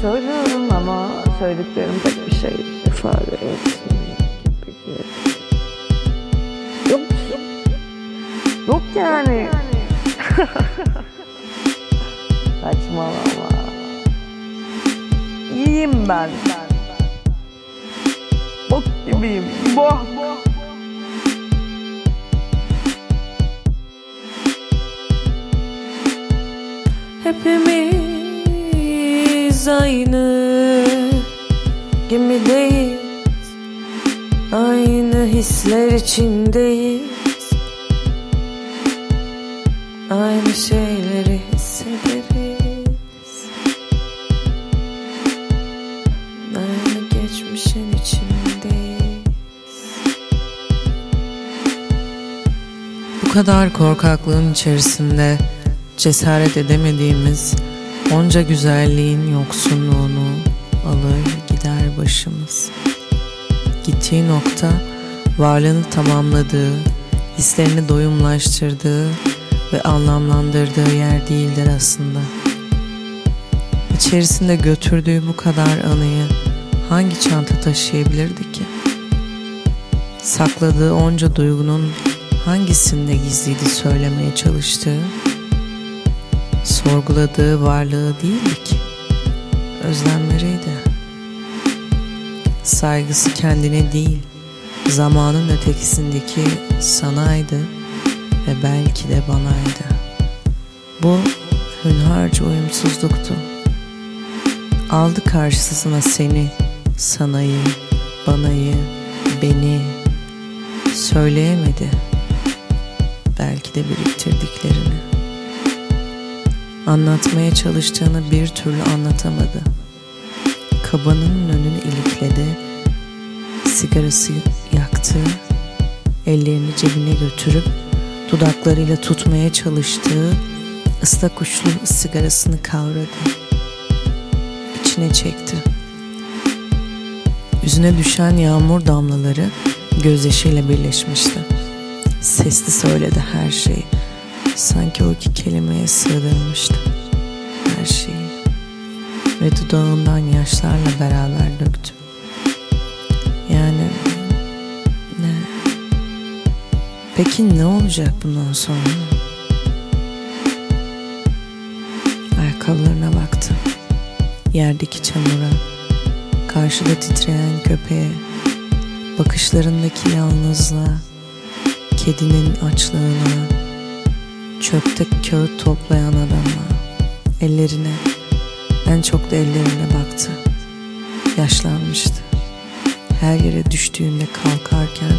söylüyorum ama söylediklerim pek bir şey ifade etmiyor gibi. Yok. Yok yani. Saçmalama. İyiyim ben. Bok gibiyim. Bok. Hepimiz aynı. Gemideyiz. Aynı hisler içindeyiz. Aynı şeyleri hissederiz. Aynı geçmişin içindeyiz. Bu kadar korkaklığın içerisinde cesaret edemediğimiz onca güzelliğin yoksunluğunu alır gider başımız. Gittiği nokta varlığını tamamladığı, hislerini doyumlaştırdığı ve anlamlandırdığı yer değildir aslında. İçerisinde götürdüğü bu kadar anıyı hangi çanta taşıyabilirdi ki? Sakladığı onca duygunun hangisinde gizliydi söylemeye çalıştığı? Sorguladığı varlığı değildi ki. Özlemleriydi. Saygısı kendine değil, zamanın ötekisindeki sanaydı ve belki de banaydı. Bu hünharca uyumsuzluktu. Aldı karşısına seni, sanayı, banayı, beni söyleyemedi. Belki de biriktirdiklerini. Anlatmaya çalıştığını bir türlü anlatamadı. Kabanın önünü ilikledi, sigarası yaktı, ellerini cebine götürüp dudaklarıyla tutmaya çalıştığı ıslak uçlu sigarasını kavradı. İçine çekti. Yüzüne düşen yağmur damlaları gözyaşıyla birleşmişti. Sesli söyledi her şeyi. Sanki o iki kelimeye sığdırmıştı. Her şeyi. Ve dudağından yaşlarla beraber döktü. Yani ne? Peki ne olacak bundan sonra? Ayakkabılarına baktı. Yerdeki çamura, karşıda titreyen köpeğe, bakışlarındaki yalnızlığa, kedinin açlığına, çöpte kağıt toplayan adama, ellerine, en çok da ellerine baktı. Yaşlanmıştı. Her yere düştüğünde kalkarken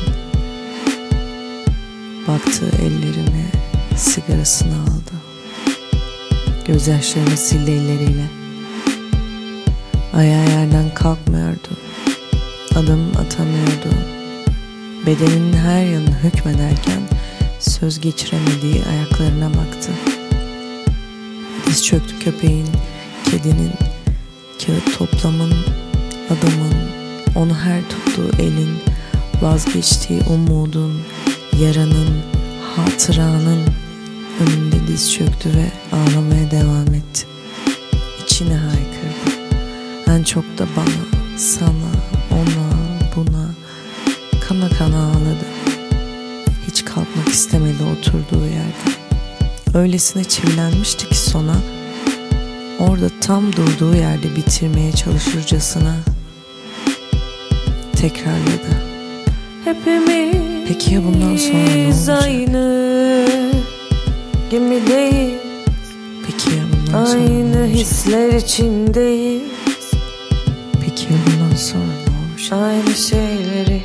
baktığı ellerine sigarasını aldı. Gözyaşlarını sildi elleriyle. Ayağı yerden kalkmıyordu. Adım atamıyordu. Bedeninin her yanını hükmederken söz geçiremediği ayaklarına baktı. Diz çöktü köpeğin, kedinin, kağıt toplamın, adamın, onu her tuttuğu elin, vazgeçtiği umudun, yaranın, hatıranın önünde diz çöktü ve ağlamaya devam etti. İçine haykırdı. En çok da bana, sana, istemedi oturduğu yerde. Öylesine çivilenmişti ki sona orada tam durduğu yerde bitirmeye çalışırcasına tekrarladı. Hepimiz Peki ya bundan sonra ne olacak? aynı gemideyiz Peki ya bundan sonra ne Aynı olacak? hisler içindeyiz Peki ya bundan sonra ne olacak? Aynı şeyleri